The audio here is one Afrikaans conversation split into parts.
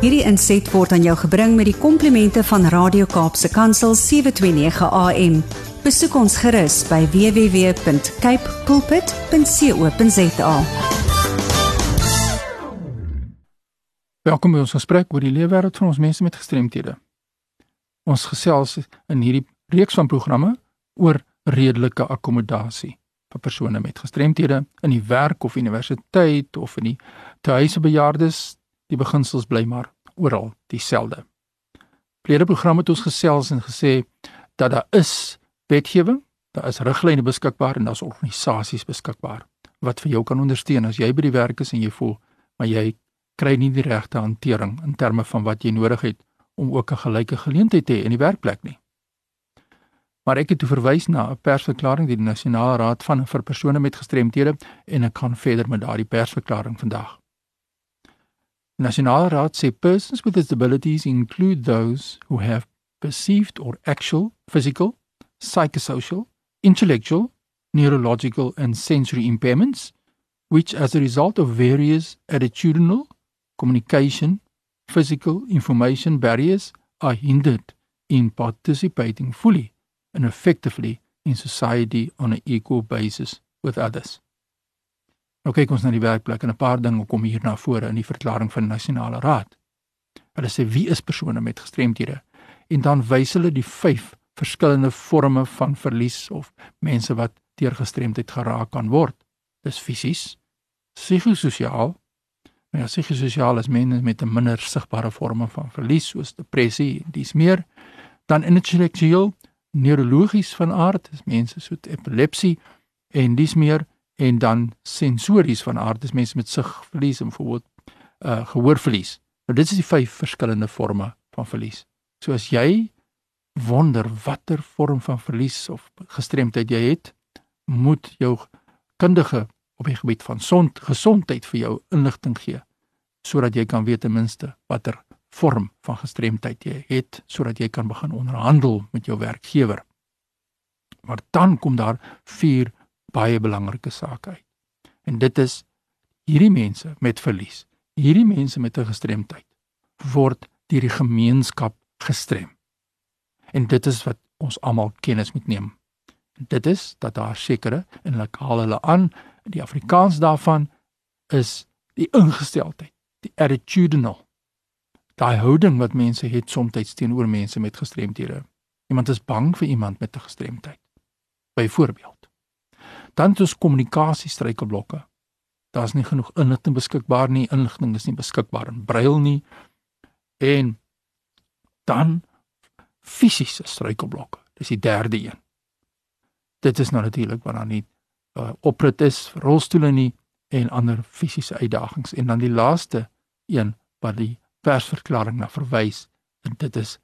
Hierdie inset word aan jou gebring met die komplimente van Radio Kaapse Kansel 729 AM. Besoek ons gerus by www.cape pulpit.co.za. Welkom by ons gesprek oor die leefwêreld van ons mense met gestremthede. Ons gesels in hierdie reeks van programme oor redelike akkommodasie vir persone met gestremthede in die werk of universiteit of in die tuise bejaardes. Die beginsels bly maar oral dieselfde. Vlede programme het ons gesels en gesê dat daar is wetgewing, daar is riglyne beskikbaar en daar's organisasies beskikbaar wat vir jou kan ondersteun as jy by die werk is en jy voel maar jy kry nie die regte hantering in terme van wat jy nodig het om ook 'n gelyke geleentheid te hê in die werkplek nie. Maar ek het toe verwys na 'n persverklaring deur die Nasionale Raad van vir persone met gestremthede en ek kan verder met daardie persverklaring vandag. Nasionale Raad sê persons with disabilities include those who have perceived or actual physical, psychosocial, intellectual, neurological and sensory impairments which as a result of various attitudinal, communication, physical information barriers are hindered in participating fully and effectively in society on an equal basis with others. Nou kyk ons na die werkplek en 'n paar dinge kom hier na vore in die verklaring van die Nasionale Raad. Hulle sê wie is persone met gestremthede? En dan wys hulle die vyf verskillende forme van verlies of mense wat deur gestremdheid geraak kan word. Dis fisies, psigososiaal, nou ja, psigososiaal is mense met 'n minder sigbare vorme van verlies soos depressie en dis meer. Dan intellektueel, neurologies van aard, dis mense soos epilepsie en dis meer en dan sensories van aard, dis mense met sigverlies en byvoorbeeld uh gehoorverlies. Nou dit is die vyf verskillende forme van verlies. So as jy wonder watter vorm van verlies of gestremdheid jy het, moet jou kundige op die gebied van sond, gesondheid vir jou inligting gee sodat jy kan weet ten minste watter vorm van gestremdheid jy het sodat jy kan begin onderhandel met jou werkgewer. Maar dan kom daar vier baie belangrike sake uit. En dit is hierdie mense met verlies, hierdie mense met 'n gestremdheid word deur die gemeenskap gestrem. En dit is wat ons almal kennis moet neem. Dit is dat daar sekere en hulle haal hulle aan die Afrikaans daarvan is die ingesteldheid, die attitudinal. Daai houding wat mense het soms teenoor mense met gestremthede. Iemand is bang vir iemand met 'n gestremdheid. Byvoorbeeld dan is kommunikasie struikelblokke. Daar's nie genoeg inligting beskikbaar nie, inligting is nie beskikbaar in brail nie. En dan fisiese struikelblokke. Dis die derde een. Dit is nou natuurlik dan nie uh, oprit is vir rolstoele nie en ander fisiese uitdagings en dan die laaste een wat die persverklaring na verwys en dit is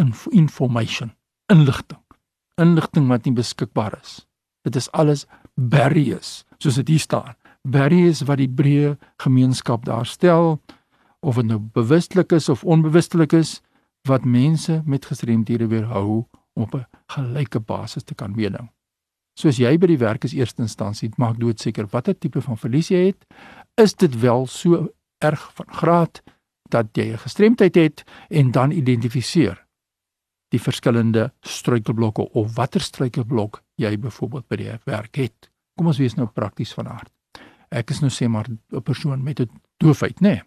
inf information inligting inligting wat nie beskikbaar is dit is alles barriers soos dit hier staan barriers wat die breë gemeenskap daar stel of dit nou bewustelik is of onbewustelik is wat mense met gestremdhede weerhou om op 'n gelyke basis te kan meeding. Soos jy by die werk is eerste instansie maak doodseker watter tipe van verlies jy het, is dit wel so erg van graad dat jy 'n gestremdheid het en dan identifiseer die verskillende struikelblokke of watter struikelblok jy byvoorbeeld by die werk het. Kom ons wees nou prakties van aard. Ek is nou sê maar 'n persoon met 'n doofheid, nê. Nee.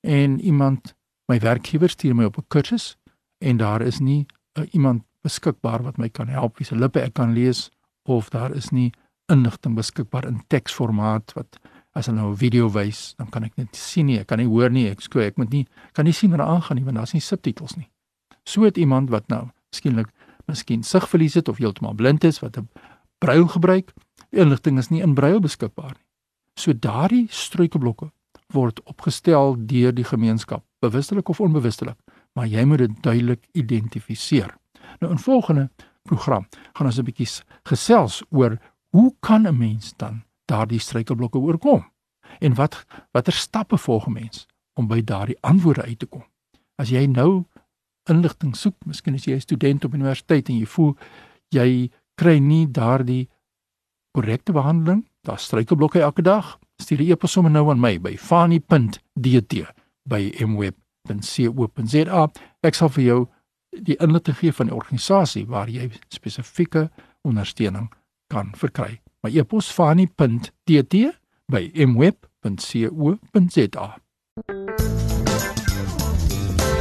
En iemand, my werkgewer stuur my op 'n kursus en daar is nie uh, iemand beskikbaar wat my kan help wie se lippe ek kan lees of daar is nie inligting beskikbaar in teksformaat wat as hulle nou 'n video wys, dan kan ek net sien nie, ek kan nie hoor nie, ek skoei, ek moet nie kan nie sien wat aangaan nie want daar's nie subtitels nie. So het iemand wat nou skielik miskien sigverlies het of heeltemal blind is wat 'n brail gebruik, inligting is nie in brail beskikbaar nie. So daardie struikelblokke word opgestel deur die gemeenskap, bewustelik of onbewustelik, maar jy moet dit duidelik identifiseer. Nou in volgende program gaan ons 'n bietjie gesels oor hoe kan 'n mens dan daardie struikelblokke oorkom? En wat watter stappe volg 'n mens om by daardie antwoorde uit te kom? As jy nou inligting soek, miskien as jy 'n student op universiteit en jy voel jy kry nie daardie korrekte behandeling, daar struikelblokke elke dag, stuur 'n e-pos sommer nou aan my by fani.dt by mweb www.fani.co.za. Ek sal vir jou die inligting gee van die organisasie waar jy spesifieke ondersteuning kan verkry. My e-pos fani.tt by mweb.co.za.